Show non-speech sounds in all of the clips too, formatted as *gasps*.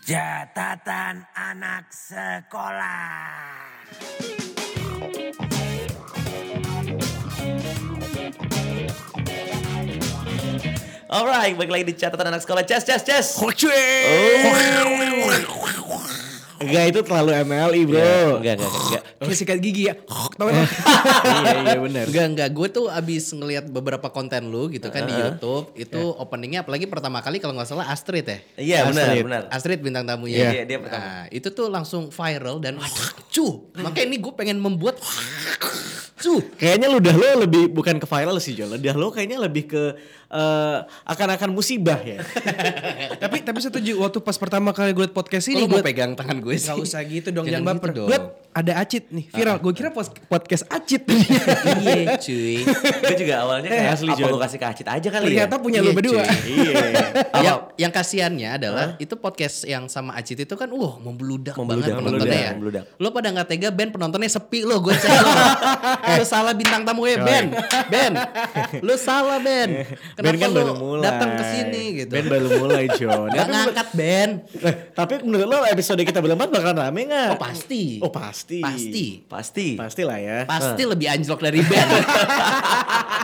Catatan anak sekolah. Alright, balik lagi di catatan anak sekolah. Ces, ces, ces. Oh. Enggak itu terlalu MLI bro. Enggak, enggak, enggak, enggak. *gasps* Kayak sikat gigi ya. Tahu *laughs* iya iya benar. Enggak enggak, gue tuh abis ngelihat beberapa konten lu gitu kan di YouTube, itu openingnya apalagi pertama kali kalau nggak salah Astrid ya. Iya, benar, Astrid. benar. Astrid bintang tamunya. Iya, iya, dia pertama. Nah, itu tuh langsung viral dan cu. Makanya ini gue pengen membuat cu. Kayaknya ludah lo lebih bukan ke viral sih Jo. Ludah lo kayaknya lebih ke eh, akan-akan musibah ya. *laughs* tapi tapi setuju waktu pas pertama kali gue liat podcast ini gue pegang tangan gue sih. Gak usah gitu dong, Jangan jangan, gitu baper. dong. Gue ada acit nih, viral. Gue kira pos- podcast acit. *laughs* iya cuy. Gue juga awalnya kayak asli, apa lu kasih ke Acit aja kali Ternyata ya. punya Iya, lu berdua. iya. *laughs* yang, yang kasihannya adalah itu podcast yang sama Acit itu kan wah membludak, Membludak, banget penontonnya membludak, ya. membludak. Lo pada nggak tega band penontonnya sepi lo gue cek lo. *laughs* Lo salah bintang tamu ya Ben. Ben. Lo salah Ben. Kenapa Ben kan lo baru mulai. datang ke sini gitu. Ben baru mulai John. Gak Tapi, ngangkat Ben. eh, tapi menurut lo episode kita berempat bakal rame nggak? Oh pasti. Oh pasti. Pasti. Pasti. Pasti lah ya. Pasti lebih anjlok dari Ben. *laughs*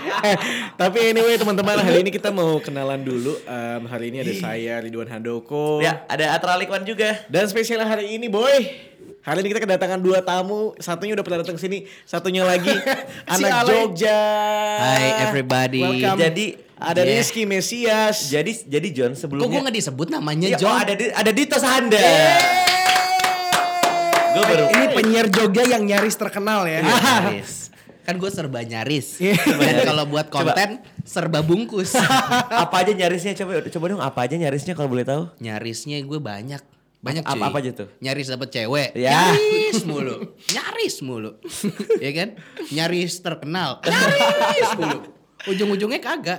Eh, tapi anyway teman-teman hari ini kita mau kenalan dulu. Em, hari ini ada saya Ridwan Handoko. Ya, ada Atra Likwan juga. Dan spesial hari ini boy. Hari ini kita kedatangan dua tamu. Satunya udah pernah datang sini. Satunya lagi *laughs* anak Ale. Jogja. Hi everybody. Welcome. Jadi Ada Yeah. Rizky Mesias. jadi jadi John Kok gue sebelumnya gak disebut namanya Ya, John? oh, ada ada Dito Sahanda. Gue baru Ini penyiar Jogja yang nyaris terkenal ya. *laughs* Nyaris. Kan gue serba nyaris. Dan kalau buat konten serba bungkus. *laughs* apa aja nyarisnya coba coba dong apa aja nyarisnya kalau boleh tahu? Nyarisnya gue banyak. Banyak Apa- cuy. apa aja tuh? Nyaris dapet cewek. Ya. Nyaris mulu. *laughs* Nyaris mulu. ya kan? Nyaris terkenal. Nyaris mulu. Ujung-ujungnya kagak.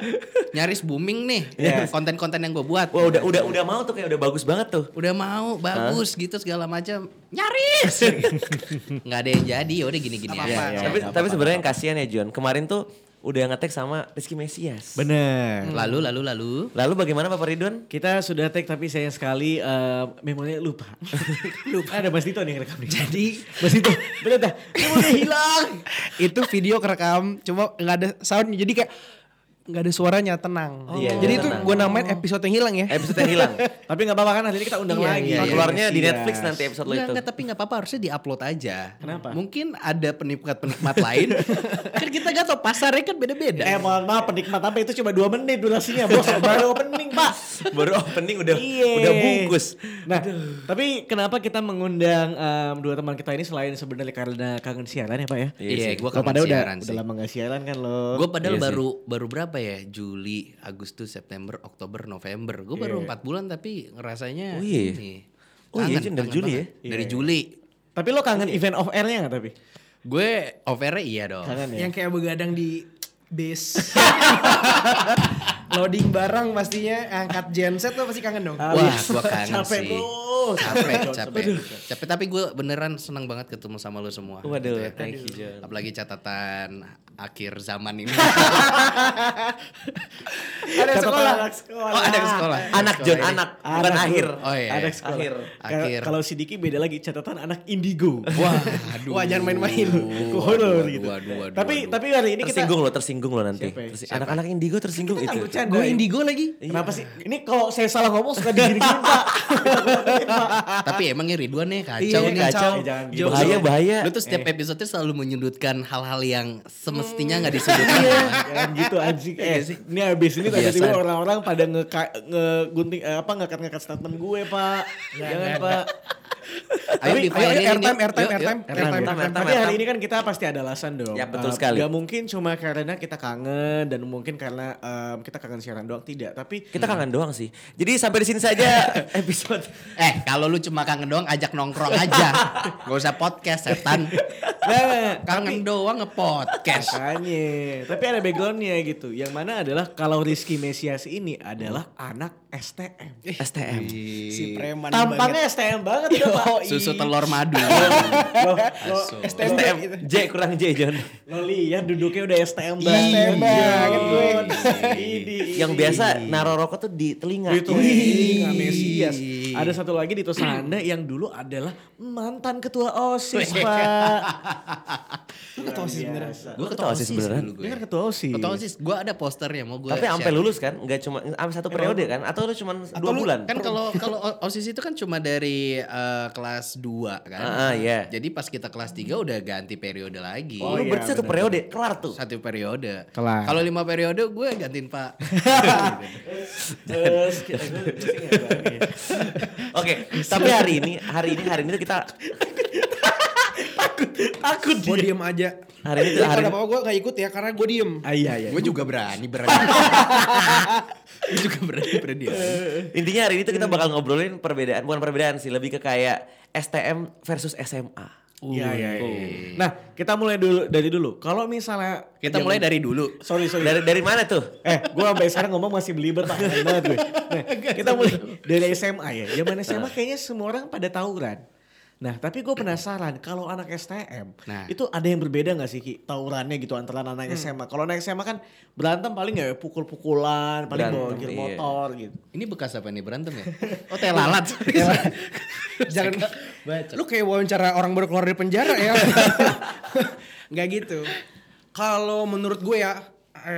Nyaris booming nih. *laughs* Konten-konten yang gue buat. Wah udah udah udah mau tuh kayak udah bagus banget tuh. Udah mau bagus gitu segala macam. Nyaris. *laughs* Nggak ada yang jadi. Ya udah gini-gini aja. Ya, tapi nggak tapi sebenarnya yang kasihan ya John. Kemarin tuh udah ngetek sama Rizky Mesias. Bener. Lalu lalu lalu. Lalu bagaimana Bapak Ridwan? Kita sudah tag tapi sayang sekali eh memorinya lupa. *laughs* lupa. Ada Mas Dito nih yang rekam nih. Jadi Mas Dito, *laughs* bener dah. Ini udah hilang. itu video kerekam cuma nggak ada soundnya jadi kayak nggak ada suaranya tenang. Iya, jadi iya, itu gue namain episode yang hilang ya. Episode yang hilang. *laughs* Tapi nggak apa-apa kan hari ini kita undang Iya, lagi. iya, iya. Keluarnya di Mesias. Netflix nanti episode lo Enggak, itu. enggak, tapi enggak apa-apa harusnya diupload aja. Kenapa? Mungkin ada penikmat-penikmat lain. *laughs* kan kita gak tau pasarnya kan beda-beda. Eh mohon maaf penikmat apa itu cuma 2 menit durasinya bos. *laughs* Baru opening pak. Baru opening udah Iya. udah bungkus. Nah, tapi kenapa kita mengundang em, dua teman kita ini selain sebenarnya karena kangen siaran ya Pak ya? Iya, gue Kalau kangen pada udah, siaran udah sih. lama gak siaran kan lo. Gue padahal Iya sih. baru baru berapa ya? Juli, Agustus, September, Oktober, November. Gue baru empat bulan tapi ngerasanya Oh iya. ini. Oh iya, Kangen, dari Juli banget. ya? Dari Iya. Juli. Tapi lo kangen event off airnya gak tapi? Gue over iya dong. Kangen ya? Yang kayak begadang di base. *laughs* Loading barang pastinya angkat genset tuh pasti kangen dong. Wah, gue kangen Capek sih. bro. capek capek capek tapi gue beneran senang banget ketemu sama lo semua Waduh, gitu ya. thank you, John. apalagi catatan akhir zaman ini *laughs* ada sekolah. Anak sekolah. oh ada ke sekolah Anak John, Sekolah ini. anak, bukan Anak, akhir. oh iya Anak sekolah. Akhir. Akhir. Kalau si Diki beda lagi catatan anak indigo. wah aduh *laughs* Wah, jangan main-main. Horor gitu. waduh, waduh, tapi waduh. tapi hari ini kita Tersinggung lo, tersinggung lo nanti. Ya? Anak-anak indigo tersinggung itu. Gue indigo lagi. Kenapa sih? Ini kalau saya salah ngomong suka digini-gini Pak. *laughs* tapi emangnya Ridwan nih kacau Iya, nih kacau. Eh, gitu. Bahaya, bahaya. lu tuh setiap episode selalu menyudutkan hal-hal yang semestinya nggak disudutkan Jangan gitu anjing. Eh, ini habis ini tiba-tiba orang-orang pada nge ngegunting eh, apa ngekat-ngekat statement gue, Pak. Jangan, Pak. Ayo Tapi- di Ayo, ayo, airtime, airtime, airtime, Airtime. Tapi hari ini kan kita pasti ada alasan dong. Ya, betul Eh, sekali. Gak mungkin cuma karena kita kangen dan mungkin karena em, kita kangen siaran doang tidak. Tapi Kita kangen doang sih. Jadi sampai di sini saja *laughs* episode. eh kalau lu cuma kangen doang ajak nongkrong aja *laughs* gak usah podcast setan Nah, kangen doang ngepodcast Makanya, tapi ada backgroundnya gitu. Yang mana adalah kalau Rizky Mesias ini adalah anak STM. STM. Si preman Tampangnya STM banget ya Pak. *laughs* susu telur madu *laughs* Lo, lo, Asu. STM, STM. J kurang J John. *laughs* lo lihat duduknya udah STM banget. banget gue. Iya. Yang biasa naro rokok tuh di telinga. Di telinga Mesias. Ada satu lagi di Tosanda yang dulu adalah mantan ketua OSIS, Pak. Lu ketua OSIS beneran. Gue ketua OSIS beneran. Dia kan ketua OSIS. Ketua OSIS, gue ada posternya mau gue. Tapi sampai lulus kan? Enggak cuma sampai satu periode kan? Atau lu cuma dua bulan? Kan kalau kalau OSIS itu kan cuma dari eh, kelas 2 kan. Ah, ah, iya. Jadi pas kita kelas 3 udah ganti periode lagi. Oh, lu berarti satu periode kelar tuh. Satu periode. Kelar. Kalau lima periode gue gantiin Pak. *laughs* *laughs* Terus Oke, tapi hari ini hari ini hari ini tuh kita Takut Gue diem aja. Hari ini tuh hari kalau apa gue gak ikut ya karena gue diem. Ah, iya iya. gue juga berani berani. *laughs* gue juga berani berani. intinya hari ini tuh kita bakal ngobrolin perbedaan bukan perbedaan sih, lebih ke kayak STM versus SMA. Iya iya. iya. Nah, kita mulai dulu dari dulu. Kalau misalnya Kita mulai dari dulu. Sorry sorry. Dari dari mana tuh? Eh, gue sampai sekarang ngomong masih belibet banget gue. Nah, *laughs* kita mulai dari SMA ya. Zaman SMA kayaknya semua orang pada tawuran. Nah, tapi gue penasaran kalau anak STM Nah. itu ada yang berbeda gak sih Ki tawurannya gitu antara anak SMA. Kalau anak SMA kan berantem paling ya pukul-pukulan, paling bawa gear iya. motor gitu. Ini bekas apa nih berantem ya? *laughs* Oh teh lalat. *laughs* *laughs* Jangan baca. lu kayak wawancara orang baru keluar dari penjara ya. Nggak gitu. Kalau menurut gue ya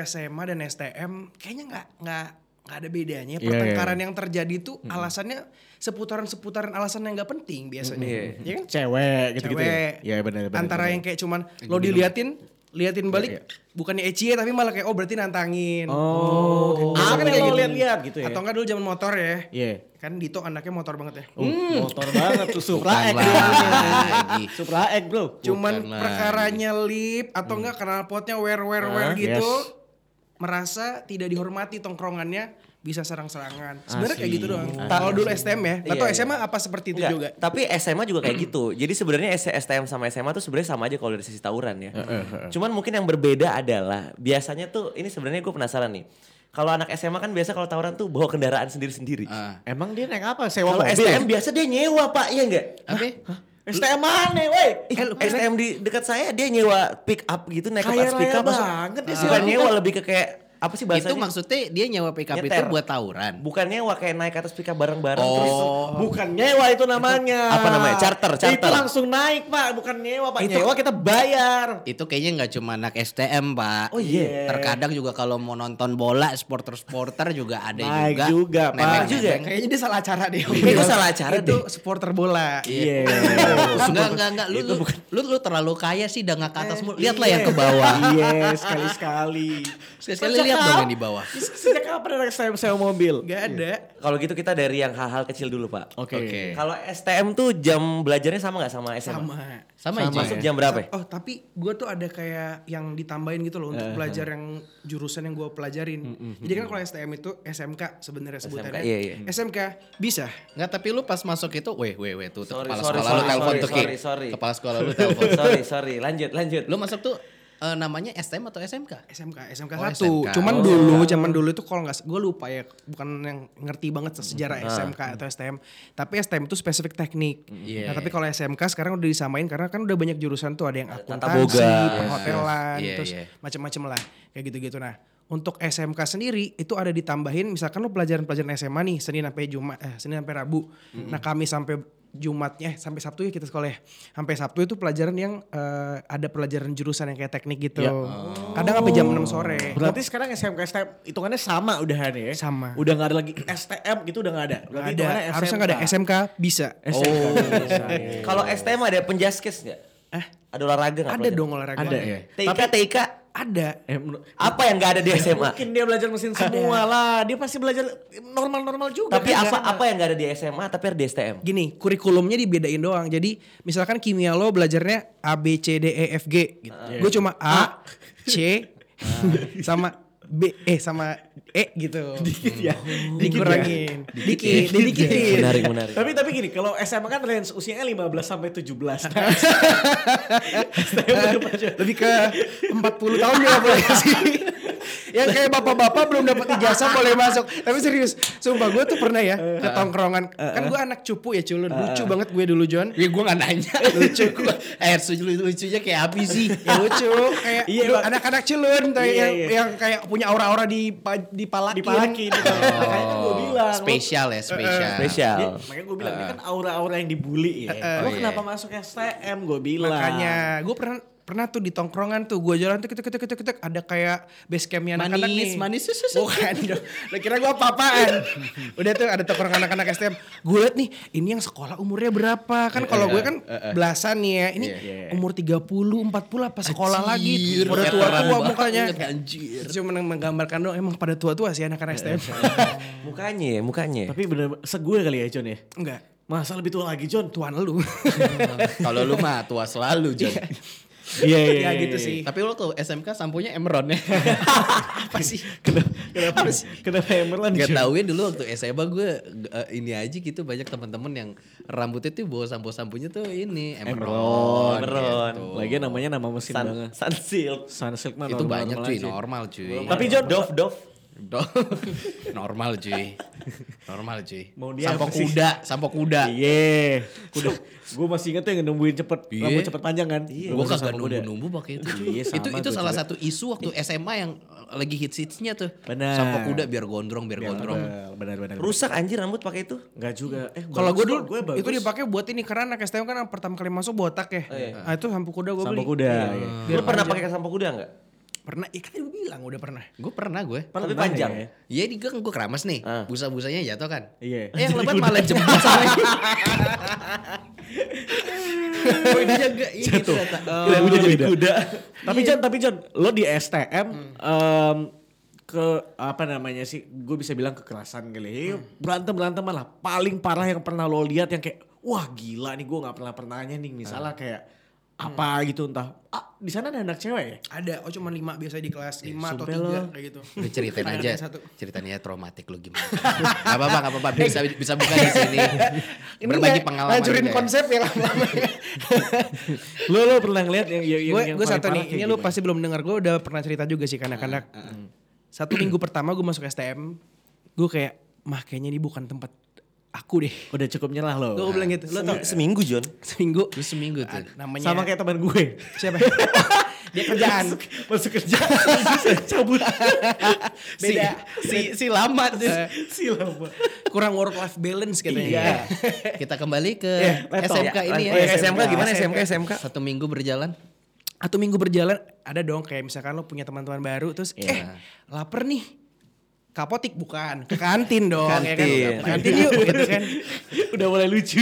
SMA dan STM kayaknya nggak nggak nggak ada bedanya. Iya, Pertengkaran yang terjadi itu alasannya seputaran-seputaran alasan yang nggak penting biasanya. Iya. Ya kan? Cewek gitu-gitu. Cewek. Ya, Iya benar benar. Antara benar. yang kayak cuman lo diliatin liatin balik Iya, bukannya ecie tapi malah kayak oh berarti nantangin. Oh, Biasanya apa kan yang lo gitu. lihat-lihat gitu ya? Atau enggak dulu zaman motor ya. Iya. Kan Dito anaknya motor banget ya. Uh, motor banget tuh *laughs* Supra X. Supra X, Bro. Cuman Bukan perkaranya lip atau enggak knalpotnya wear wear wear Ah, gitu yes. Merasa tidak dihormati tongkrongannya bisa serang-serangan. Sebenarnya kayak gitu doang. Asik. Kalau dulu STM ya, atau Iya, iya. SMA apa seperti itu Enggak, juga? Tapi SMA juga kayak gitu. Jadi sebenarnya S- STM sama SMA tuh sebenarnya sama aja kalau dari sisi tawuran ya. Cuman mungkin yang berbeda adalah biasanya tuh ini sebenarnya gue penasaran nih. Kalau anak SMA kan biasa kalau tawuran tuh bawa kendaraan sendiri-sendiri. Ah. Emang dia naik apa? Sewa Kalau mobil? STM biasa dia nyewa pak, iya enggak? Apa? STM mana, woi? Ih, STM di dekat saya dia nyewa pick up gitu naik ke atas pick up masuk. banget dia Bukan sih. nyewa lebih ke kayak apa sih bahasanya? Itu maksudnya dia nyewa pick up itu Nyeter. buat tawuran. Bukan nyewa kayak naik atas pick up bareng-bareng Oh. terus. Bukan nyewa itu namanya. apa namanya? Charter, charter. Itu langsung naik, Pak. Bukan nyewa, Pak. Itu- Nyewa kita bayar. Itu kayaknya nggak cuma anak STM, Pak. Oh iya. Terkadang juga kalau mau nonton bola, supporter-supporter juga ada Naik juga. juga, Pak. Juga. nebeng. Kayaknya dia salah acara deh. Itu salah acara Itu deh. supporter bola. Iya. Enggak, enggak, enggak. Lu, lu, lu, lu terlalu kaya sih, udah nggak ke atas. Lihatlah yang ke bawah. Iya, sekali-sekali. Sekali-sekali lihat dong yang di bawah. *laughs* Sejak kapan anak STM sewa mobil? Gak ada. Kalau gitu kita dari yang hal-hal kecil dulu pak. Oke. Oke. Kalau STM tuh jam belajarnya sama nggak sama SMA? Sama. Sama, aja. Masuk ya? jam berapa? ya? Oh tapi gue tuh ada kayak yang ditambahin gitu loh Eh, untuk belajar yang jurusan yang gue pelajarin. Jadi kan kalau STM itu SMK sebenarnya sebutannya. iya, iya. SMK bisa. Enggak, tapi lu pas masuk itu, weh, weh, weh, tuh Sorry, kepala sorry, sekolah lu sorry, telepon sorry, tuh, Ki. sorry, sorry. Kepala sekolah lu telepon. *laughs* sorry sorry lanjut lanjut. Lu masuk tuh eh, namanya STM atau SMK? SMK, SMK Oh, satu. SMK. Cuman Oh. dulu, zaman dulu itu kalau nggak, gue lupa ya, bukan yang ngerti banget sejarah Ah. SMK atau STM. Tapi STM itu spesifik teknik. Iya. Nah tapi kalau SMK sekarang udah disamain karena kan udah banyak jurusan tuh ada yang akuntansi, perhotelan, Iya, terus iya. macam-macam lah, kayak gitu-gitu. Nah untuk SMK sendiri itu ada ditambahin, misalkan lo pelajaran-pelajaran SMA nih Senin sampai Jumat, eh, Senin sampai Rabu. Nah kami sampai Jumatnya, eh, sampai Sabtu ya kita sekolah ya. Sampai Sabtu itu pelajaran yang eh, ada pelajaran jurusan yang kayak teknik gitu. Ya. Kadang sampai jam 6 sore. Berarti sekarang SMK STM hitungannya sama udahan ya? Sama. Udah nggak ada lagi STM gitu udah nggak ada. Nggak Berarti ada, hitungannya harusnya nggak ada. SMK bisa. SMK bisa, iya. Kalau STM ada penjaskes nggak? Eh, Ada olahraga nggak? ada pelajaran? dong olahraga. Ada ya? TIK TIK Ada. Eh, apa yang nggak ada di SMA? Mungkin dia belajar mesin semua lah. Dia pasti belajar normal-normal juga. Tapi kan? apa apa yang nggak ada di SMA tapi ada di STM? Gini, kurikulumnya dibedain doang. Jadi misalkan kimia lo belajarnya A B C D E F G gitu. Gue cuma A, C *laughs* sama B eh sama E gitu. Dikit ya. Dikurangin. Dikit, didikitin. Menarik menarik. Tapi tapi gini, kalau SMA kan range usianya 15 sampai 17. *laughs* *laughs* Lebih ke 40 tahun juga boleh sih. Yang kayak bapak-bapak belum dapat ijazah boleh masuk. Tapi serius, sumpah gue tuh pernah ya ke tongkrongan. Kan gue anak cupu ya culun. Lucu banget gue dulu John. Ya gue gak nanya. *laughs* Lucu. Gua, eh lucu lucunya kayak apa sih? Ya lucu kayak Iya, anak-anak culun tuh Iya, yang, iya. yang kayak punya aura-aura di dipalakin. Dipalakin. Makanya kan gue bilang. Spesial ya, spesial. Spesial. Dia- makanya gue bilang ini kan aura-aura yang dibully ya. Eh, lo iya. kenapa masuk STM gue bilang. Makanya gue pernah pernah tuh di tongkrongan tuh gue jalan tuh ketek ketek ketek ketek ada kayak base campnya anak-anak Manis, nih. Manis, sus, sus, sus. bukan dong. Lo kira gue apa-apaan? Udah tuh ada tongkrongan anak-anak STM gue liat nih ini yang sekolah umurnya berapa? Kan kalau gue kan belasan nih ya. Ini Iya. umur 30 40 apa sekolah lagi? udah tua-tua banget, mukanya. anjir. cuma menggambarkan dong emang pada tua-tua sih anak-anak STM *laughs* Mukanya ya, mukanya. Tapi bener segue kali ya John ya. enggak. Masa lebih tua lagi John? tuan lu. *laughs* Kalau lu mah tua selalu, John. Iya *laughs* iya. ya iya, gitu iya. sih Tapi lu tuh SMK sampunya Emeron ya. *laughs* apa sih Kenapa kenapa kenapa Emerald Gak tau ya dulu waktu SMA gue eh, ini aja gitu banyak teman-teman yang rambutnya tuh bawa sampo-sampunya tuh ini Emeron. Emeron. gitu. Lagian namanya nama mesin Sun, banget. Sunsilk. Sunsilk mah Itu normal- banyak normal cuy, normal cuy. Tapi John Dove, Dove. Do- *laughs* normal cuy. *laughs* Normal cuy. Mau dia sampo kuda, sampo kuda. Iya. Kuda. gue masih inget tuh yang nungguin cepet. Iya. Rambut cepet panjang kan. Iya. Gue kagak nunggu-nunggu pakai itu cuy. Iya, sama itu itu tuh, salah cuy. satu isu waktu SMA yang lagi hits-hitsnya tuh. Benar. Sampo kuda biar gondrong, biar gondrong. Benar benar. Rusak anjir rambut pakai itu. Enggak juga. Eh Kalau gue dulu bagus. itu dipakai buat ini karena anak STM kan pertama kali masuk botak ya. Nah itu sampo kuda gue Sampo beli. kuda. iya. Lu pernah pakai sampo kuda enggak? Pernah, iya kan gue bilang udah pernah. Gue pernah gue. Tapi Pernah panjang. ya? Iya di gue gue keramas nih. Ah. Busa-busanya jatuh kan. Iya. Eh yang *laughs* lebat malah jebol sama Oh ini jaga ini Jatuh. ternyata. Oh. Udah jadi kuda. Iya. Tapi John, tapi John, lo di STM Hmm. em, ke apa namanya sih? Gue bisa bilang kekerasan kali. Hmm. Berantem berantem malah paling parah yang pernah lo lihat yang kayak wah gila nih gue nggak pernah pernahnya nih misalnya Hmm. kayak apa gitu entah. Ah, di sana ada anak cewek ya? Ada, oh cuma lima biasa di kelas lima atau sumpah tiga lo. kayak gitu. Lu ceritain aja. satu. Ceritanya traumatik lu gimana. gak apa-apa, gak apa-apa. Bisa, bisa buka di sini. Berbagi nggak pengalaman. Ngancurin juga ya. konsep ya lama-lama. *laughs* lo lo pernah ngeliat yang yang, gue yang gue paling satu parah nih, kayak ini lu gimana? pasti belum dengar. Gue udah pernah cerita juga sih ke anak-anak. Satu minggu pertama gue masuk STM, gue kayak, mah kayaknya ini bukan tempat aku deh. udah cukup nyerah lo. Gue bilang gitu. Lo tau Seminggu John. seminggu Lu seminggu tuh. namanya Sama kayak teman gue. siapa? *laughs* Dia kerjaan. Masuk kerja *laughs* cabut. Beda. Si, si lama tuh. si lama. Kurang work life balance katanya. Iya. *laughs* Kita kembali ke laptop. SMK ini ya. Oh, SMK gimana SMK SMK? Satu minggu berjalan. Atau minggu berjalan ada dong kayak misalkan lo punya teman-teman baru terus eh lapar nih. Kapotik bukan, ke kantin dong ya kan. Kantin. Kantin yuk gitu kan. *laughs* Udah mulai lucu.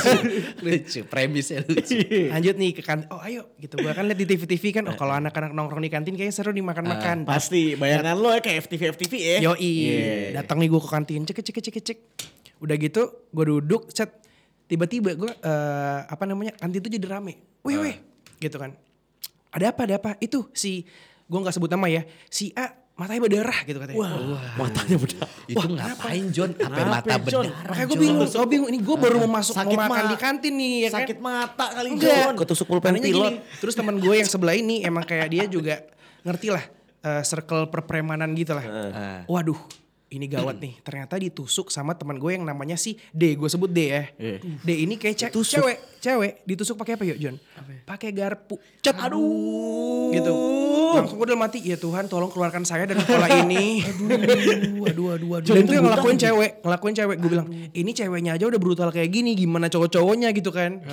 *laughs* lucu, premisnya lucu. Lanjut nih ke kantin. Oh ayo gitu. Gua kan lihat di TV-TV kan. Oh kalau anak-anak nongkrong di kantin kayaknya seru dimakan-makan. Pasti bayangan lo ya kayak FTV FTV ya. Yoi. Iya. Datang nih gue ke kantin. Cek cek cek cek. Udah gitu gue duduk set. Tiba-tiba gue eh, apa namanya kantin tuh jadi rame. Wih wih gitu kan. Ada apa ada apa? Itu si gue nggak sebut nama ya. Si A matanya berdarah gitu katanya. Wah. Matanya bedah. Itu ngapain John? Apa mata John? berdarah? Makanya gue bingung, gue bingung. Ini gue baru mau masuk Sakit mau makan ma- di kantin nih ya kan. Sakit mata kali Enggak. John. Ketusuk pulpen pilot. gini, Terus teman gue yang sebelah ini emang kayak dia juga ngerti lah eh, circle perpremanan gitu lah. Waduh, ini gawat nih. Ternyata ditusuk sama teman gue yang namanya si D. Gue sebut D ya. Iya. D ini kayak ce- cewek, cewek ditusuk pakai apa yuk John? Pakai garpu. Cet. Aduh. Gitu. Langsung gue udah mati. Ya Tuhan, tolong keluarkan saya dari pola ini. *laughs* aduh, aduh, aduh, aduh. Dan itu yang ngelakuin cewek, ngelakuin cewek. Gue bilang, ini ceweknya aja udah brutal kayak gini. Gimana cowok-cowoknya gitu kan?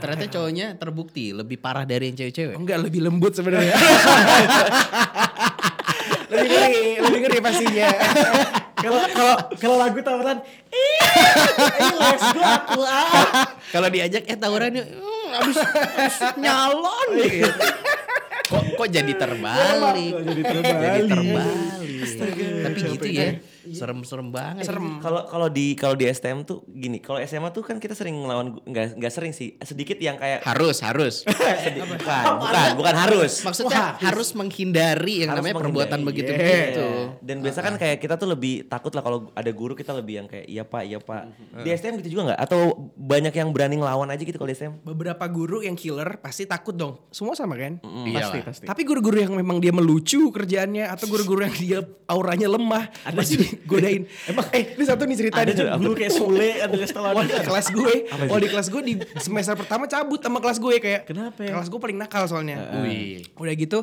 Ternyata cowoknya terbukti lebih parah dari yang cewek-cewek. Enggak lebih lembut sebenarnya. *laughs* lebih ngeri, lebih ngeri pastinya. Kalau kalau kalau lagu tawuran, go aku ah. Kalau diajak eh tawuran yuk, hmm, abis, abis nyalon gitu. Kok kok jadi terbalik? Jadi Jadi terbalik? terbalik. Tapi gitu ya. Serem-serem banget. Serem. Kalau kalau di kalau di STM tuh gini, kalau SMA tuh kan kita sering ngelawan nggak nggak sering sih, sedikit yang kayak Harus, harus. *laughs* bukan, bukan, bukan harus. Maksudnya harus menghindari yang Harus namanya menghindari, perbuatan iya. begitu-begitu. Dan biasa kan kayak kita tuh lebih takut lah kalau ada guru kita lebih yang kayak iya pak, iya pak. Di STM gitu juga nggak? Atau banyak yang berani ngelawan aja gitu kalau di STM? Beberapa guru yang killer pasti takut dong. Semua sama kan? Iya Pasti, pasti. Tapi guru-guru yang memang dia melucu kerjaannya atau guru-guru yang dia auranya lemah pasti godain. *laughs* Emang eh ini satu nih cerita Ada nih. dulu kayak Sule, ada setelah Wah di kelas gue, wah di kelas gue di semester pertama cabut sama kelas gue kayak. Kenapa ya? Kelas gue paling nakal soalnya. Wih. Udah gitu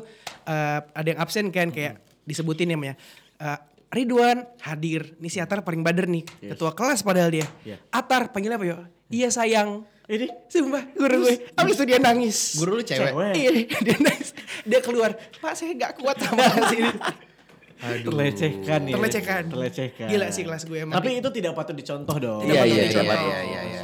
eh, ada yang absen kan kayak disebutin namanya. Eh, Ridwan hadir, nih si Atar paling bader nih, ketua kelas padahal dia. Iya. Atar panggil apa yo? Iya sayang. Ini Sumpah guru gue, abis itu dia nangis. Guru lu cewek. Cewek. Iya, dia nangis. Dia keluar, Pak saya gak kuat sama *laughs* kelas ini. terlecehkan ya. Terlecehkan. Terlecehkan. Gila sih kelas gue emang. Tapi itu tidak patut dicontoh dong. Tidak Iya, patut iya, iya, dicontoh. iya, iya, iya.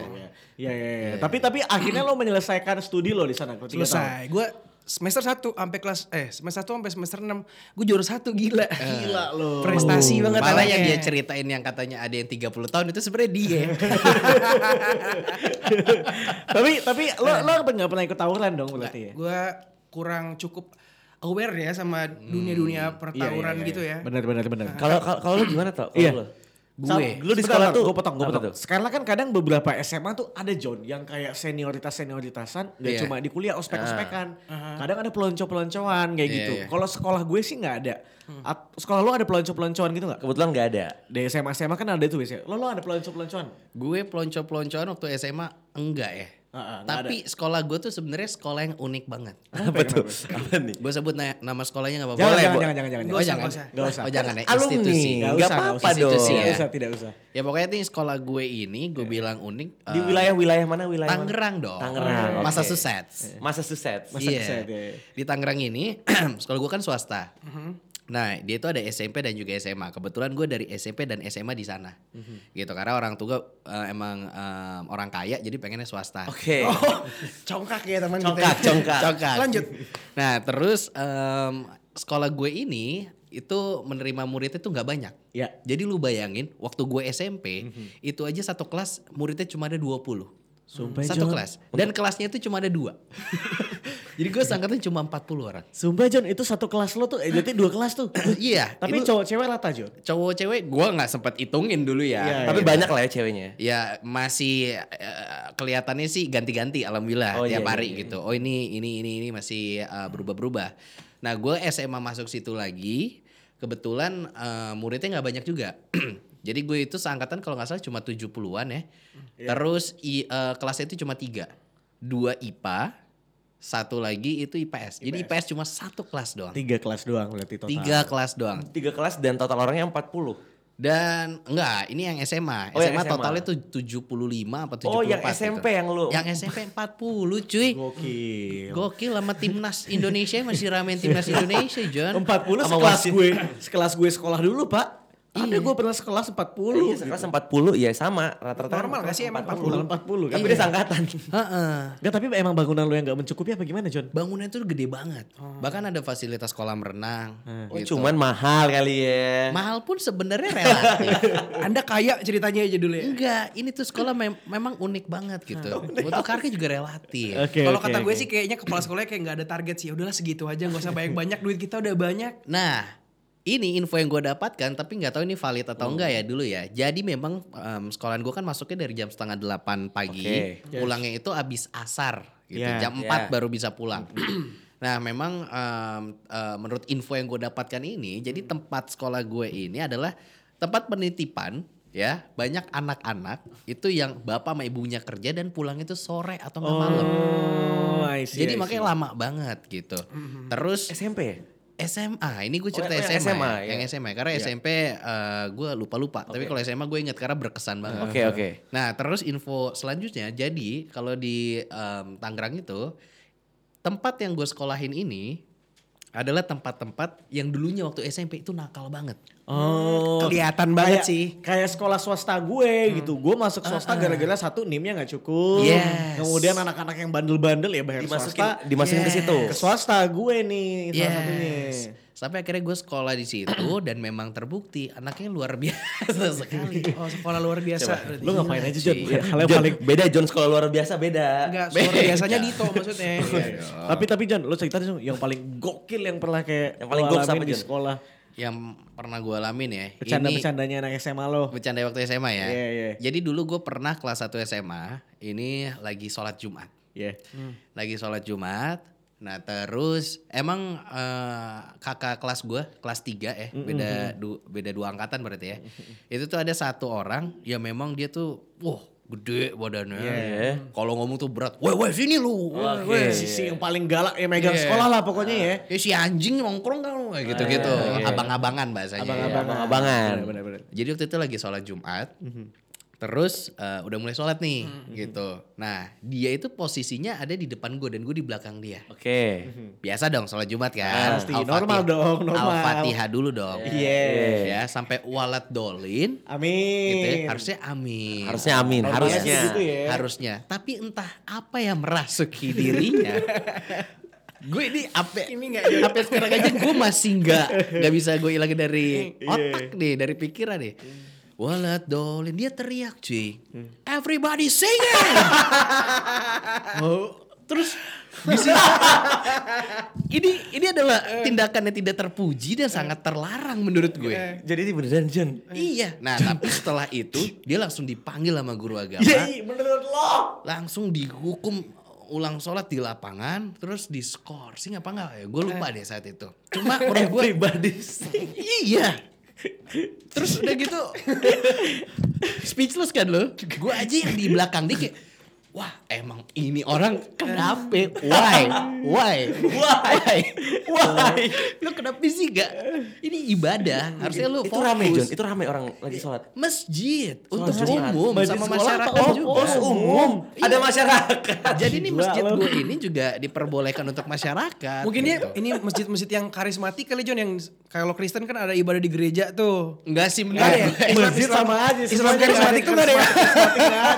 Iya, iya, iya. Tapi tapi akhirnya lo menyelesaikan studi lo di sana. tiga tahun. Selesai. Gue semester 1 sampai kelas eh semester 1 sampai semester 6 gue juara satu gila. Gila lo. Prestasi banget Malah yang dia ceritain yang katanya ada yang 30 tahun itu sebenarnya dia. *laughs* tapi tapi lo lo nggak pernah ikut tawuran dong berarti ya? Gue kurang cukup aware ya sama dunia-dunia pertawuran gitu ya. Benar benar benar. Kalau kalau kalau lu gimana tau? Iya. Lu? Gue. Lu di sekolah tuh gue potong, gue potong. tuh? Sekarang kan kadang beberapa SMA tuh ada John yang kayak senioritas senioritasan, gak Iya. cuma di kuliah ospek-ospekan. Kadang ada pelonco-peloncoan kayak Iya, gitu. iya. Kalau sekolah gue sih nggak ada. At- sekolah lo ada pelonco-peloncoan gitu nggak? Kebetulan nggak ada. Di SMA SMA kan ada tuh biasanya. Lo lo ada pelonco-peloncoan? Gue pelonco-peloncoan waktu SMA enggak ya. Nggak Tapi sekolah gue tuh sebenarnya sekolah yang unik banget. *laughs* Apa tuh? Apa nih? Gue sebut na- nama sekolahnya gak apa-apa. Jangan, Boleh, jangan, jangan, jangan, jangan. Oh Nggak usah, jangan, nggak usah. Nggak usah. Oh jangan ya, institusi. Usah, apa-apa dong. Tidak ya. usah, tidak usah. Ya pokoknya ini sekolah gue ini gue bilang unik. Di eh, wilayah-wilayah mana wilayah? Tangerang dong. Tangerang, oke. Massachusetts. Massachusetts. Masa Iya. keset, ya, ya. Di Tangerang ini *clears throat* sekolah gue kan swasta. Nah dia itu ada SMP dan juga SMA. Kebetulan gue dari SMP dan SMA di sana. Gitu karena orang tua gue eh, emang eh, orang kaya jadi pengennya swasta. Oke. *laughs* Congkak ya teman Congkak, kita. congkak. Congkak. Lanjut. Nah terus em, sekolah gue ini itu menerima muridnya tuh nggak banyak. Ya. Jadi lu bayangin waktu gue SMP itu aja satu kelas muridnya cuma ada 20. Sumpah, Satu John. kelas. Dan kelasnya itu cuma ada dua. *laughs* Jadi gue sangkatnya cuma 40 orang. Sumpah John, itu satu kelas lo tuh, eh, berarti dua kelas tuh. *laughs* iya. *laughs* Tapi itu cowok cewek rata John. cowok cewek gue nggak sempet hitungin dulu ya. Iya, Tapi iya. banyak lah ya ceweknya. Ya masih eh, kelihatannya sih ganti-ganti alhamdulillah Oh, tiap iya, hari iya, gitu. Oh ini ini ini ini masih eh, berubah-berubah. Nah gue SMA masuk situ lagi. Kebetulan eh, muridnya nggak banyak juga. *clears throat* Jadi gue itu seangkatan kalau nggak salah cuma 70-an ya. Terus i, eh, kelasnya itu cuma tiga. Dua IPA, satu lagi itu IPS. Jadi IPS cuma satu kelas doang. Tiga kelas doang berarti total. Tiga kelas doang. Tiga kelas dan total orangnya 40. Dan enggak, ini yang SMA. Oh, yang SMA, SMA. totalnya tuh 75 apa 74 Oh yang gitu. SMP yang lu. Yang SMP 40 cuy. Gokil. Gokil sama timnas Indonesia masih ramein timnas *laughs* Indonesia John. 40 Sama sekelas wasit. gue. Sekelas gue sekolah dulu, Pak. Ada gue pernah sekelas 40. Iya, sekelas 40 ya sama rata-rata. Normal gak sih emang 40 40 kan. Tapi dia sangkatan. Heeh. Enggak, tapi emang bangunan lo yang gak mencukupi apa gimana, John? Bangunannya tuh gede banget. Bahkan ada fasilitas kolam renang. Oh, gitu. cuman mahal kali ya. mahal pun sebenarnya relatif. *laughs* Anda kaya ceritanya aja dulu ya. Enggak, ini tuh sekolah mem- memang unik banget gitu. *laughs* Untuk harga juga relatif. Oke. Kalau oke, kata gue oke. sih kayaknya kepala sekolahnya kayak nggak ada target sih. Udahlah segitu aja, nggak usah banyak-banyak. Duit kita udah banyak. Nah, ini info yang gue dapatkan, tapi nggak tahu ini valid atau Hmm. enggak ya dulu ya. Jadi memang em, sekolahan gue kan masuknya dari jam setengah delapan pagi, Oke. pulangnya itu abis asar, gitu. Yeah, jam 4 yeah. baru bisa pulang. *clears throat* nah, memang em, eh, menurut info yang gue dapatkan ini, jadi tempat sekolah gue ini adalah tempat penitipan ya banyak anak-anak itu yang bapak sama ibunya kerja dan pulang itu sore atau nggak malam. Oh, I see, Jadi makanya lama banget gitu. Terus SMP ya? SMA, ini gue cerita Oh, yang SMA, SMA, ya. ya. yang SMA karena SMP eh, gue lupa-lupa, tapi kalau SMA gue ingat karena berkesan banget. Oke, oke. Nah terus info selanjutnya, jadi kalau di em, Tangerang itu tempat yang gue sekolahin ini adalah tempat-tempat yang dulunya waktu SMP itu nakal banget. Oh. Kelihatan banget kayak, sih. Kayak sekolah swasta gue gitu. Gue masuk swasta gara-gara satu NIM-nya gak cukup. Yes. Kemudian anak-anak yang bandel-bandel ya bayar Dimasukin swasta. dimasukin ke Yes. situ. Ke swasta gue nih salah Yes. satunya. Sampai akhirnya gue sekolah di situ *clears throat* dan memang terbukti anaknya luar *laughs* biasa sekali. Oh sekolah luar biasa. berarti. Lu ngapain aja Jon? Iya. Hal yang Jon, paling beda John sekolah luar biasa beda. Enggak, suara biasanya Dito maksudnya. Tapi tapi Jon, lu cerita dong yang paling gokil yang pernah kayak Yang paling alamin apa, di sekolah. Yang pernah gue alamin ya. Bercanda-bercandanya anak SMA lo. bercanda waktu SMA ya. Iya, iya. Jadi dulu gue pernah kelas 1 SMA, ini lagi sholat Jumat. Iya. Lagi sholat Jumat. Nah terus emang eh, kakak kelas gue kelas 3 ya beda du- beda dua angkatan berarti ya. Itu tuh ada satu orang yang memang dia tuh wah gede badannya. Kalau ngomong tuh berat. Woi woi sini lu. Woi, woi. Sisi yang paling galak yang megang Iya. sekolah lah pokoknya ya. Ya si anjing nongkrong kan kayak gitu-gitu. Abang-abangan bahasanya. Abang-abangan. Abang-abangan. Bener-bener. Jadi waktu itu lagi sholat Jumat. Terus eh, udah mulai sholat nih gitu. Nah dia itu posisinya ada di depan gue dan gue di belakang dia. Oke. Biasa dong sholat Jumat kan. Pasti, normal dong, normal. Al-Fatihah dulu dong. Iya. Ya sampai walat dolin. Amin. Gitu ya, harusnya amin. Harusnya amin, Normalnya harusnya. gitu ya. Harusnya. Tapi entah apa yang merasuki dirinya. *laughs* gue ini apa ini nggak sampai sekarang aja gue masih nggak nggak bisa gue hilangin dari otak nih dari pikiran nih Walat dolin. Dia teriak cuy everybody singing *laughs* oh, terus? Di sini *laughs* ini ini adalah tindakan yang tidak terpuji dan sangat terlarang menurut gue. Jadi ini beneran John. iya. Nah tapi setelah itu dia langsung dipanggil sama guru agama. Iya, menurut lo. langsung dihukum ulang sholat di lapangan terus di skor sih apa enggak ya gue lupa deh saat itu. Cuma menurut gue iya terus udah gitu speechless kan lo? Gue aja yang di belakang kayak Wah emang ini orang kenapa? *laughs* Why? Why? Why? Why? Lu kenapa sih gak? Ini ibadah. Harusnya lu itu fokus. rame John, itu rame orang lagi sholat. Masjid untuk Jumat. umum Masjid sama masyarakat? Oh, juga. Oh, umum. Ada masyarakat. Jadi ini masjid gue ini juga diperbolehkan untuk masyarakat. Mungkin dia gitu. ini masjid-masjid yang karismatik kali John yang kalau Kristen kan ada ibadah di gereja tuh. enggak sih Enggak ya? Masjid sama aja. Islam karismatik tuh nggak ada ya?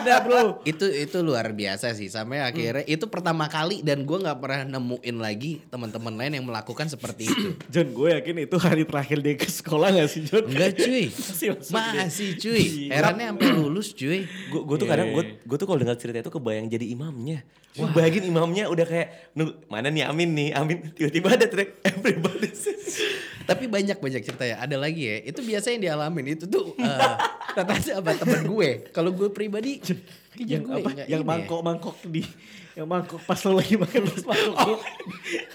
Ada bro. itu itu luar biasa sih sampai akhirnya itu pertama kali dan gue nggak pernah nemuin lagi teman-teman lain yang melakukan seperti itu. *coughs* John, gue yakin itu hari terakhir dia ke sekolah gak sih John? Enggak cuy, *laughs* Masih masih cuy. Herannya sampai lulus cuy. Gue gue tuh kadang gue gue tuh kalau dengar cerita itu kebayang jadi imamnya. Wah, bayangin imamnya udah kayak "Nunggu, mana nih Amin nih Amin tiba-tiba ada track everybody sing." *laughs* Tapi banyak banyak cerita ya. Ada lagi ya. Itu biasa yang dialamin itu tuh *laughs* uh, rata-rata apa temen gue. Kalau gue pribadi yang gue apa? Yang ini ya. mangkok-mangkok di yang mangkok pas lo lagi makan pas *laughs* mangkok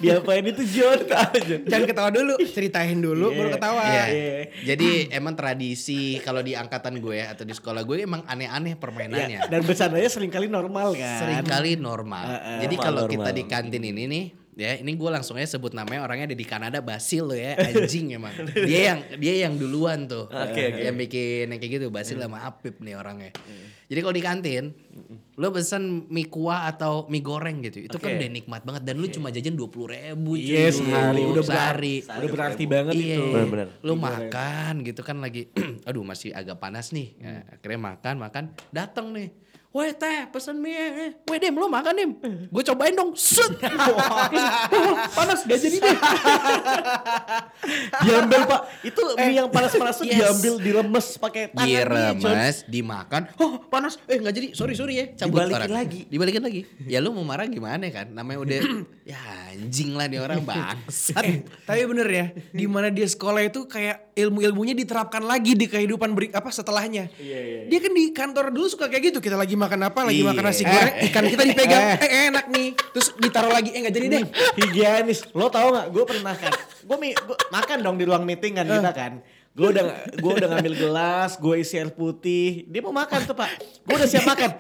diapain itu John? *laughs* Tahu John? Jangan ketawa dulu, ceritain dulu Iya. baru ketawa. Iya. Iya. Jadi *clears throat* emang tradisi kalau di angkatan gue atau di sekolah gue emang aneh-aneh permainannya. Ya, dan bercandanya sering kali normal kan. Seringkali normal. Heeh. Jadi Normal, kalau kita di kantin ini nih, ya ini gue langsung aja sebut namanya orangnya ada di Kanada Basil lo ya, *laughs* anjing emang. Dia yang dia yang duluan tuh. Oke, oke. Yang bikin yang kayak gitu Basil sama Apip nih orangnya. Jadi kalau di kantin, lo pesen mie kuah atau mie goreng gitu, itu kan Oke. udah nikmat banget dan lu cuma jajan dua puluh ribu cuy. Iya sehari udah sehari. berarti, udah berarti banget Iya, itu. Bener-bener. lu makan gitu kan lagi, *clears throat* aduh masih agak panas nih. Ya, akhirnya makan makan, datang nih. Weh teh pesen mie, weh Dim lu makan Dim. Gue cobain dong, set. *laughs* panas gak jadi deh. Diambil pak, itu mie yang panas-panas yes. diambil dilemes pakai tangan. Diremes, dimakan, oh panas, eh nggak jadi, sorry sorry ya, cabut Dibalikin orang. lagi. Dibalikin lagi. Ya lu mau marah gimana kan? Namanya udah, *clears throat* ya anjing lah nih orang bangsat. Eh, tapi bener ya, di mana dia sekolah itu kayak ilmu-ilmunya diterapkan lagi di kehidupan beri, apa setelahnya. Dia kan di kantor dulu suka kayak gitu, kita lagi makan apa, lagi makan nasi Iya. goreng, ikan kita dipegang, eh, enak nih, terus ditaruh lagi, eh nggak jadi deh. higienis. Lo tau gak? Gue pernah kan. Gue makan dong di ruang meeting kan kita kan. Gue udah gue udah ngambil gelas, gue isi air putih. Dia mau makan tuh pak. Gue udah siap makan.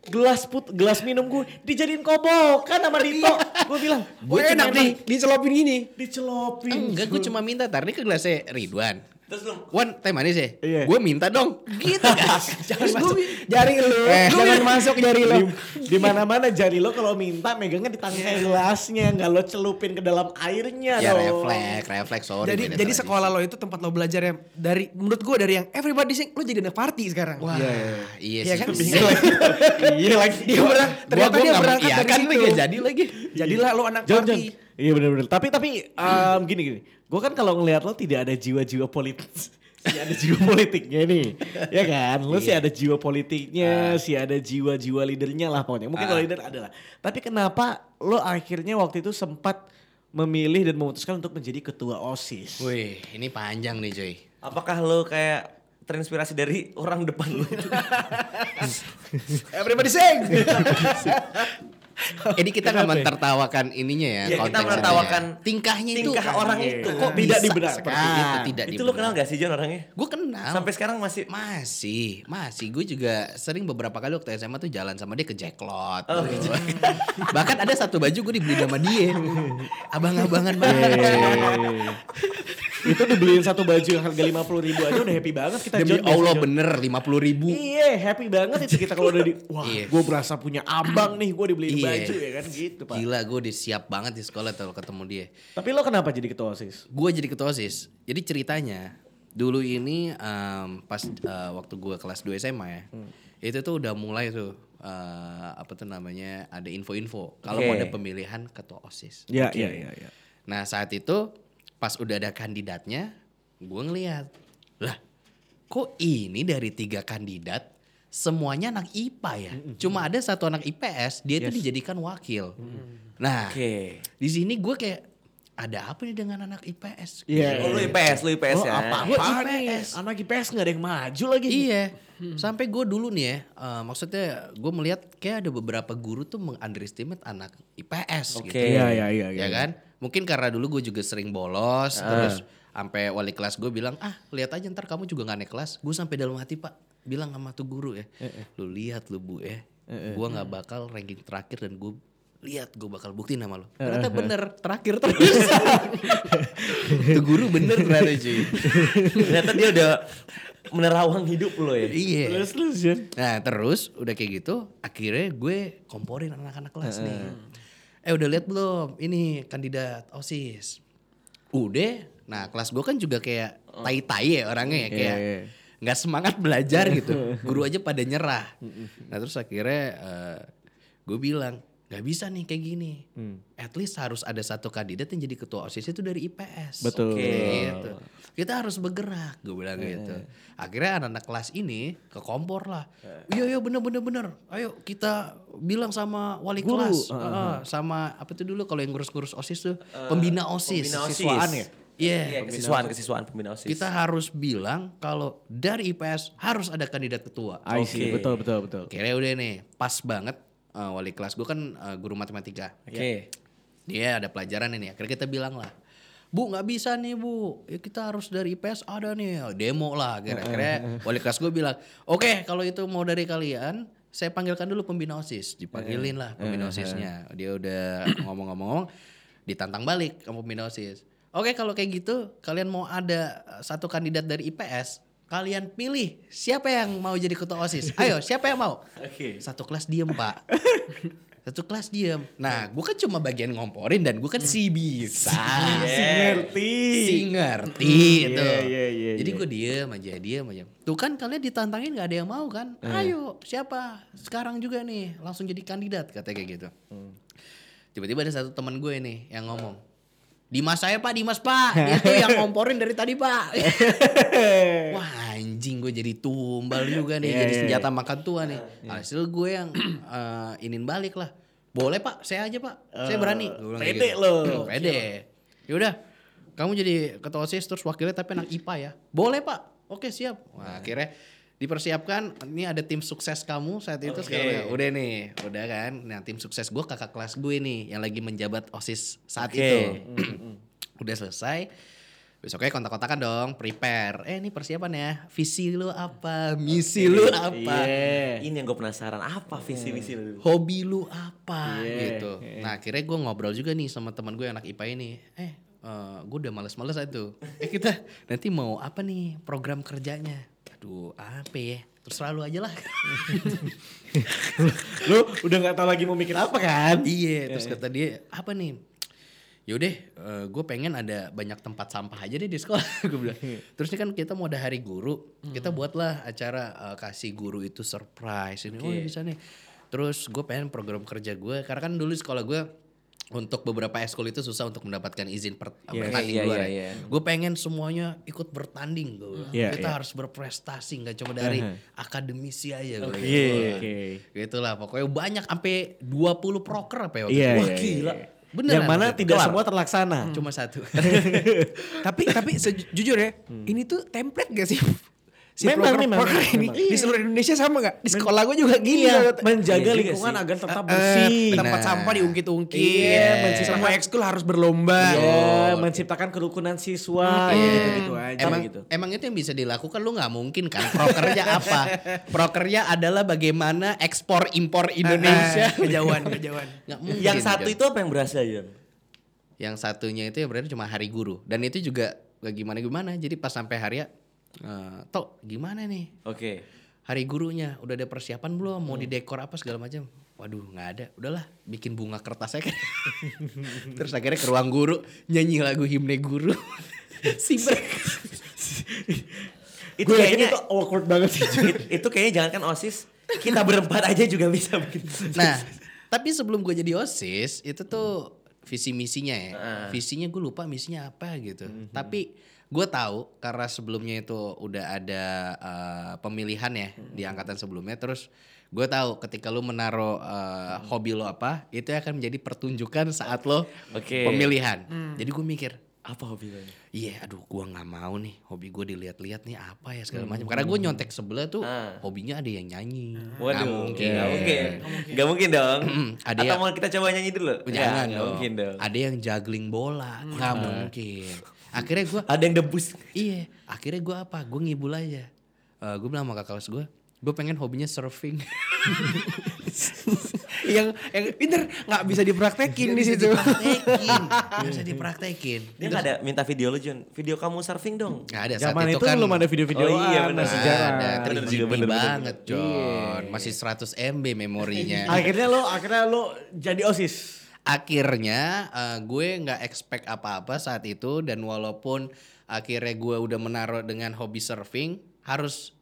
Gelas put, gelas minum gue dijadiin kobokan sama Dito. Gue bilang, Gue enak nih, dicelopin gini. dicelopin. Enggak, gue cuma minta tar ini ke gelasnya Ridwan. Terus lu Wan, teh manis ya? Iya. Gue minta dong. Gitu guys. *laughs* Jangan masuk jari lu, Eh, jangan masuk jari lu. Di, di mana-mana jari lo kalau minta megangnya di tangkai gelasnya, nggak lo celupin ke dalam airnya ya dong. refleks, refleks sorry. Jadi jadi sekolah lo itu tempat lo belajar yang dari menurut gue dari yang everybody sing lo jadi anak party sekarang. Wah, iya, Iya sih. kan? Iya lagi. Dia berang, ternyata dia berangkat dari lagi, situ. jadi lagi. Jadilah lo anak party. Iya benar-benar. Tapi tapi em, gini gini. Gue kan kalau ngelihat lo tidak ada jiwa-jiwa politik. *laughs* sih ada jiwa politiknya nih. ya kan? Lo sih ada jiwa politiknya, sih ada jiwa-jiwa leadernya lah pokoknya. Mungkin kalau leader adalah. Tapi kenapa lo akhirnya waktu itu sempat memilih dan memutuskan untuk menjadi ketua OSIS? Wih, ini panjang nih cuy. Apakah lo kayak terinspirasi dari orang depan lo itu? *laughs* Everybody sing. *laughs* *laughs* Ini kita nggak mentertawakan ininya ya. Iya, kita konteksnya menertawakan ya. tingkahnya itu. tingkah orang itu. Kok Tidak bisa dibenarkan. seperti itu tidak itu lo kenal gak sih John orangnya? Gue kenal. Sampai sekarang masih Masih, masih. Gue juga sering beberapa kali waktu SMA tuh jalan sama dia ke Jacklot. Oh, gitu. *laughs* Bahkan ada satu baju gue dibeli sama dia. *laughs* Abang-abangan banget. Itu dibeliin satu baju yang harga lima puluh ribu aja udah happy banget kita Demi John, Allah John. bener 50 ribu. Iya happy banget itu kita kalau udah di wah Iya. gue berasa punya abang nih gue dibeliin Iya. baju ya kan gitu pak. Gila gue udah siap banget di sekolah kalau ketemu dia. Tapi lo kenapa jadi ketua osis? Gue jadi ketua OSIS. Jadi ceritanya dulu ini em, pas eh, waktu gue kelas 2 SMA ya. Hmm. Itu tuh udah mulai tuh eh, apa tuh namanya ada info-info kalau Oke. mau ada pemilihan ketua OSIS. Iya iya iya. iya. Nah saat itu pas udah ada kandidatnya, gue ngeliat, lah kok ini dari tiga kandidat semuanya anak IPA ya? Cuma ada satu anak IPS, dia itu dijadikan wakil. Nah Oke. di sini gue kayak ada apa nih dengan anak IPS? Iya. Oh, lu IPS, lu IPS Oh, ya. apa apa IPS. nih? Anak IPS nggak ada yang maju lagi. Iya, sampai gue dulu nih ya, eh, maksudnya gue melihat kayak ada beberapa guru tuh meng-underestimate anak IPS Oke. gitu. Iya iya iya. ya kan? Mungkin karena dulu gue juga sering bolos, terus sampai wali kelas gue bilang, ah lihat aja ntar kamu juga gak naik kelas. Gue sampai dalam hati pak bilang sama tuh guru ya, lu lihat lu bu ya, gue nggak bakal ranking terakhir dan gue lihat gue bakal buktiin sama lo. Ternyata bener terakhir terus. *laughs* tuh guru bener ternyata cuy. Ternyata dia udah menerawang hidup lo ya. Iya. Terus terus Jan. Nah terus udah kayak gitu akhirnya gue komporin anak-anak kelas nih. Eh udah lihat belum ini kandidat OSIS? Udah. Nah kelas gue kan juga kayak tai-tai ya orangnya ya kayak iya. nggak semangat belajar gitu. *laughs* Guru aja pada nyerah. Nah terus akhirnya eh, gue bilang nggak bisa nih kayak gini. At least harus ada satu kandidat yang jadi ketua OSIS itu dari IPS. Betul. Gitu. Kita harus bergerak, gue bilang gitu. Akhirnya anak-anak kelas ini ke kompor lah. Iya iya bener bener bener. Ayo kita bilang sama wali Guru. kelas, Heeh, sama apa tuh dulu kalau yang ngurus-ngurus osis tuh pembina osis. pembina OSIS. Siswaan ya? Iya. Iya, kesiswaan, kesiswaan pembina OSIS. Kita harus bilang kalau dari IPS harus ada kandidat ketua. Oke. Betul betul betul. Akhirnya udah nih, pas banget eh, wali kelas gue kan eh, guru matematika. Oke. Dia ada pelajaran ini. Akhirnya kita bilang lah, Bu nggak bisa nih bu, ya, kita harus dari IPS ada nih demo lah. Akhirnya, wali kelas gue bilang, oke kalau itu mau dari kalian, saya panggilkan dulu pembina osis. Dipanggilin lah pembina osisnya. Dia udah ngomong-ngomong, ditantang balik sama pembina osis. Oke kalau kayak gitu, kalian mau ada eh, satu kandidat dari IPS, kalian pilih siapa yang mau jadi ketua osis. *laughs* Ayo siapa yang mau? Oke. Satu kelas diem pak. *laughs* Satu kelas diem. Nah gue kan cuma bagian ngomporin dan gue kan si bisa. Si ngerti. Si ngerti itu. Iya, iya, iya, Jadi gue diem aja, diem aja. Tuh kan kalian ditantangin gak ada yang mau kan? Ayo siapa? Sekarang juga nih langsung jadi kandidat katanya kayak gitu. Tiba-tiba ada satu teman gue nih yang ngomong. Dimas saya pak, Dimas pak. *laughs* Dia tuh yang ngomporin dari tadi pak. *laughs* Wah anjing gue jadi tumbal juga nih. Iya, jadi iya, senjata makan tua nih. Hasil gue yang *clears throat* eh, inin balik lah. Boleh pak, saya aja pak. Saya berani. Gua kayak pede gitu. lo. Pede. Yaudah, kamu jadi ketua OSIS terus wakilnya tapi anak IPA ya. Boleh pak. Oke siap. Wah akhirnya dipersiapkan. Ini ada tim sukses kamu saat itu sekarang. Udah nih, udah kan. Nah tim sukses gue kakak kelas gue nih yang lagi menjabat OSIS saat Oke. itu. *clears throat* udah selesai. Besoknya kontak-kontakan dong, prepare. Eh ini persiapan ya, visi lu apa, misi lu apa, Iya. Ini yang gue penasaran, apa visi misi lu? hobi lu apa Iya, gitu. Nah akhirnya gue ngobrol juga nih sama teman gue anak IPA ini. Eh gue udah males-males tuh. *laughs* Eh kita nanti mau apa nih program kerjanya? Aduh apa ya? Terserah lu aja lah. *laughs* Lu udah nggak tahu lagi mau mikir apa kan? iya terus kata dia apa nih? Yaudah gue pengen ada banyak tempat sampah aja deh di sekolah. *laughs* gue bilang. Terus ini kan kita mau ada hari guru. Kita buatlah acara eh, kasih guru itu surprise. Ini oh ya bisa nih. Terus gue pengen program kerja gue. Karena kan dulu sekolah gue untuk beberapa ekskul itu susah untuk mendapatkan izin per, Yes. bertanding Iya, luar iya, ya. iya. Gue pengen semuanya ikut bertanding gue. Iya, Kita iya. harus berprestasi nggak cuma dari akademisi aja gue. Iya, oke. Gitulah pokoknya banyak sampai 20 proker apa ya waktu Iya, itu. Wah iya, gila. iya. Beneran. Yang mana tidak Kelar. semua terlaksana. Cuma satu. *laughs* *laughs* tapi tapi sejujur ya, ini tuh template gak sih? Si Memang, proker- memang, memang, ini memang. di seluruh Indonesia sama gak? Di sekolah gue juga gini. Iya, menjaga Iya lingkungan sih. agar tetap Eh, bersih. tempat Benar. sampah diungkit-ungkit. Iya, menciptakan- Semua ekskul harus berlomba. Iya, menciptakan kerukunan siswa, Iya. gitu-gitu aja Emang, gitu. emang itu yang bisa dilakukan lu nggak mungkin kan? Prokernya apa? Prokernya adalah bagaimana ekspor impor Indonesia. Nah, kejauhan, kejauhan. Yang satu Jon. itu apa yang berhasil Jon? yang satunya itu ya berarti cuma hari guru dan itu juga gak gimana gimana. Jadi pas sampai hari ya, eh, toh gimana nih? Oke. Hari gurunya udah ada persiapan belum? Mau didekor apa segala macam? Waduh nggak ada. Udahlah bikin bunga kertas aja. *laughs* Terus akhirnya ke ruang guru nyanyi lagu himne guru. *laughs* si Itu Gue yakin kayaknya itu awkward banget sih. it- itu kayaknya jangan kan OSIS, kita berempat aja juga bisa bikin. Nah, tapi sebelum gue jadi OSIS, itu tuh visi misinya ya. Visinya gue lupa misinya apa gitu. Tapi gue tahu karena sebelumnya itu udah ada eh, pemilihan ya di angkatan sebelumnya. Terus gue tahu ketika lu menaruh eh, hobi lo apa, itu akan menjadi pertunjukan saat lo Oke. pemilihan. Jadi gue mikir, Apa hobi lo? Iya, aduh, gua nggak mau nih hobi gue dilihat-lihat nih apa ya segala macam. Karena gue nyontek sebelah tuh, Ah. hobinya ada yang nyanyi. Nggak Waduh, mungkin. Gak mungkin. Gak mungkin dong. Ada Atau yang- mau kita coba nyanyi dulu? Jangan Ya, nggak dong. mungkin dong. Ada yang juggling bola, nggak mungkin. Akhirnya gue, Ada yang debus. iya. Akhirnya gue apa? Gue ngibul aja. gue bilang sama kakak kelas gue, gue pengen hobinya surfing. *laughs* yang yang pinter nggak bisa dipraktekin di situ. Dipraktekin, Nggak bisa *laughs* dipraktekin. Dia gak ada minta video lu Jun. Video kamu surfing dong. Nggak ada Zaman itu, itu kan belum ada video-video Oh iya, benar. masih Nggak jarang. ada, Bener 3 juga, GB bener, bener, banget, John. Masih 100 MB memorinya. Akhirnya lo akhirnya lo jadi OSIS. Akhirnya eh, gue nggak expect apa-apa saat itu dan walaupun akhirnya gue udah menaruh dengan hobi surfing harus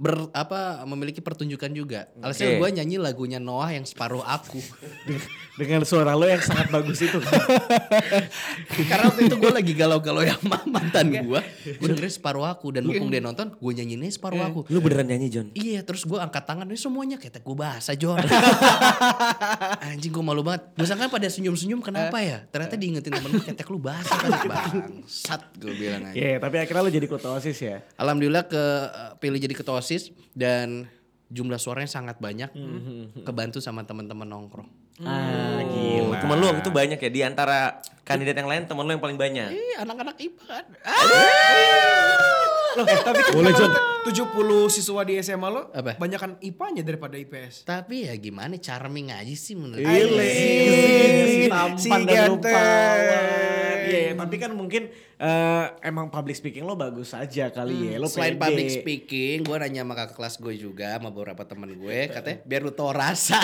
ber apa memiliki pertunjukan juga. Alasan Oke. gue nyanyi lagunya Noah yang separuh aku. *laughs* Dengan suara lo yang sangat bagus itu. *laughs* Karena waktu itu gue lagi galau-galau yang sama mantan gue. Gue dengerin separuh aku dan mumpung dia nonton, gue nyanyiinnya separuh aku. Lu beneran nyanyi John? Iya terus gue angkat tangan ini semuanya kayak gue bahasa John. *laughs* Anjing gue malu banget. Gue sangka pada senyum-senyum kenapa ya? Ternyata diingetin temen gue ketek lu bahasa kan bangsat gue bilang aja. Iya, tapi akhirnya lo jadi ketua OSIS ya. Alhamdulillah ke pilih jadi ketua OSIS dan jumlah suaranya sangat banyak. Kebantu sama teman-teman nongkrong. Ah, Oh, temen lu waktu itu banyak ya. Di antara kandidat yang lain temen lu yang paling banyak. Ih, anak-anak IPA kan. Loh, tapi kan Boleh, John. 70 siswa di SMA lo Apa? banyakan IPA-nya daripada IPS. Tapi ya gimana charming aja sih menurut Ile, Si tampan dan ganteng. rupawan. Iya, iya, tapi kan mungkin eh, emang public speaking lo bagus aja kali ya. Lo Selain pede. public speaking, gue nanya sama kakak kelas gue juga sama beberapa temen gue, katanya biar lu tau rasa. *laughs*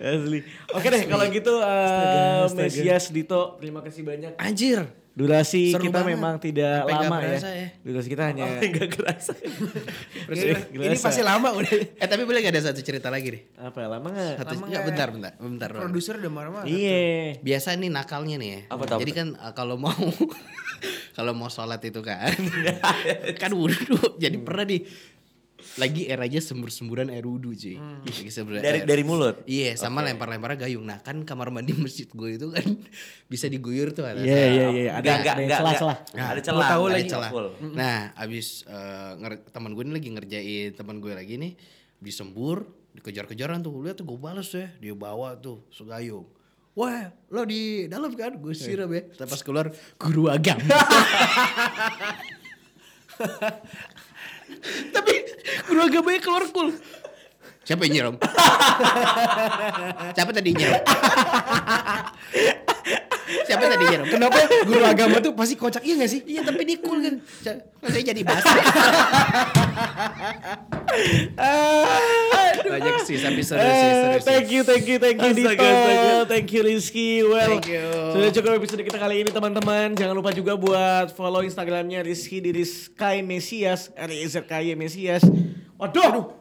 Asli. Oke deh, kalau gitu eh, Mesias Dito, terima kasih banyak. Anjir. Durasi Seru kita banget. memang tidak Sampai lama ya. ya. Durasi kita hanya Enggak kerasa. *laughs* Ini, ini pasti lama udah. Eh tapi boleh gak ada satu cerita lagi deh? apa ya lama nggak? Satu, Lama nggak, nggak? bentar, bentar, bentar. Produser udah marah-marah. Iya. Biasa nih nakalnya nih ya. Apa Jadi kan uh, kalau mau *laughs* kalau mau sholat itu kan *laughs* kan wudhu. Jadi pernah di lagi eranya sembur-semburan air wudhu cuy. Lagi semburan Dari air- dari mulut. Iya sama lempar-lempar gayung. Nah kan kamar mandi masjid gue itu kan *laughs* bisa diguyur tuh ada. Iya iya iya. Ada Enggak enggak ada celah-celah. enggak. Ada Nah, celah. tahu lagi celah. full. Nah, abis nger- teman gue ini lagi ngerjain teman gue lagi nih disembur, dikejar-kejaran tuh. Lihat tuh gue balas ya, dia bawa tuh segayung. Wah, lo di dalam kan? Gue siram ya. Tapi pas keluar guru agama. *laughs* Tapi guru agamanya keluar kul. Siapa yang nyiram? Siapa tadi nyiram? Siapa tadi nyiram? Kenapa guru agama tuh pasti kocak iya gak sih? Iya tapi dia cool kan. Saya jadi bahasa. Sih tapi Eh, sih. thank you, thank you, thank you Dito, thank you Rizky. Well, Thank you. sudah cukup episode kita kali ini teman-teman. Jangan lupa juga buat follow Instagramnya Rizky di Rizky Mesias, R I Z K Y Mesias. Waduh,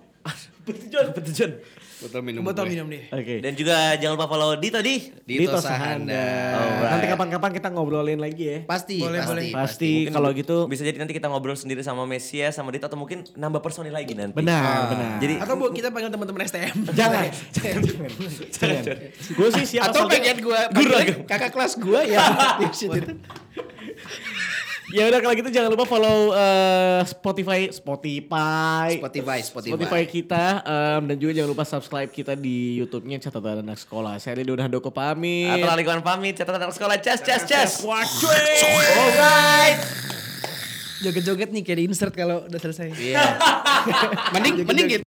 Petujon. Botol minum. Botol minum deh. Oke. Dan juga jangan lupa follow Dito di. Dito Sahanda. Alright. Nanti kapan-kapan kita ngobrolin lagi ya. Pasti, Boleh, pasti, boleh. Pasti Mungkin kalau gitu bisa jadi nanti kita ngobrol sendiri sama Mesia sama Dito atau mungkin nambah personil lagi nanti. benar, benar. Jadi Atau bu kita panggil teman-teman STM. *laughs* jangan, jangan, jangan. Gue sih siapa Atau pengen gue kakak kelas gue ya. *laughs* Ya udah kalau gitu jangan lupa follow eh, Spotify, Spotify, Spotify, Spotify. Spotify kita em, dan juga jangan lupa subscribe kita di YouTube-nya catatan anak sekolah. Saya Lido Handoko pamit. Atau Alikuan pamit, catatan anak sekolah, cas, cas, cas. Alright. Joget-joget nih kayak di insert kalau udah selesai. Iya. *laughs* mending mending gitu.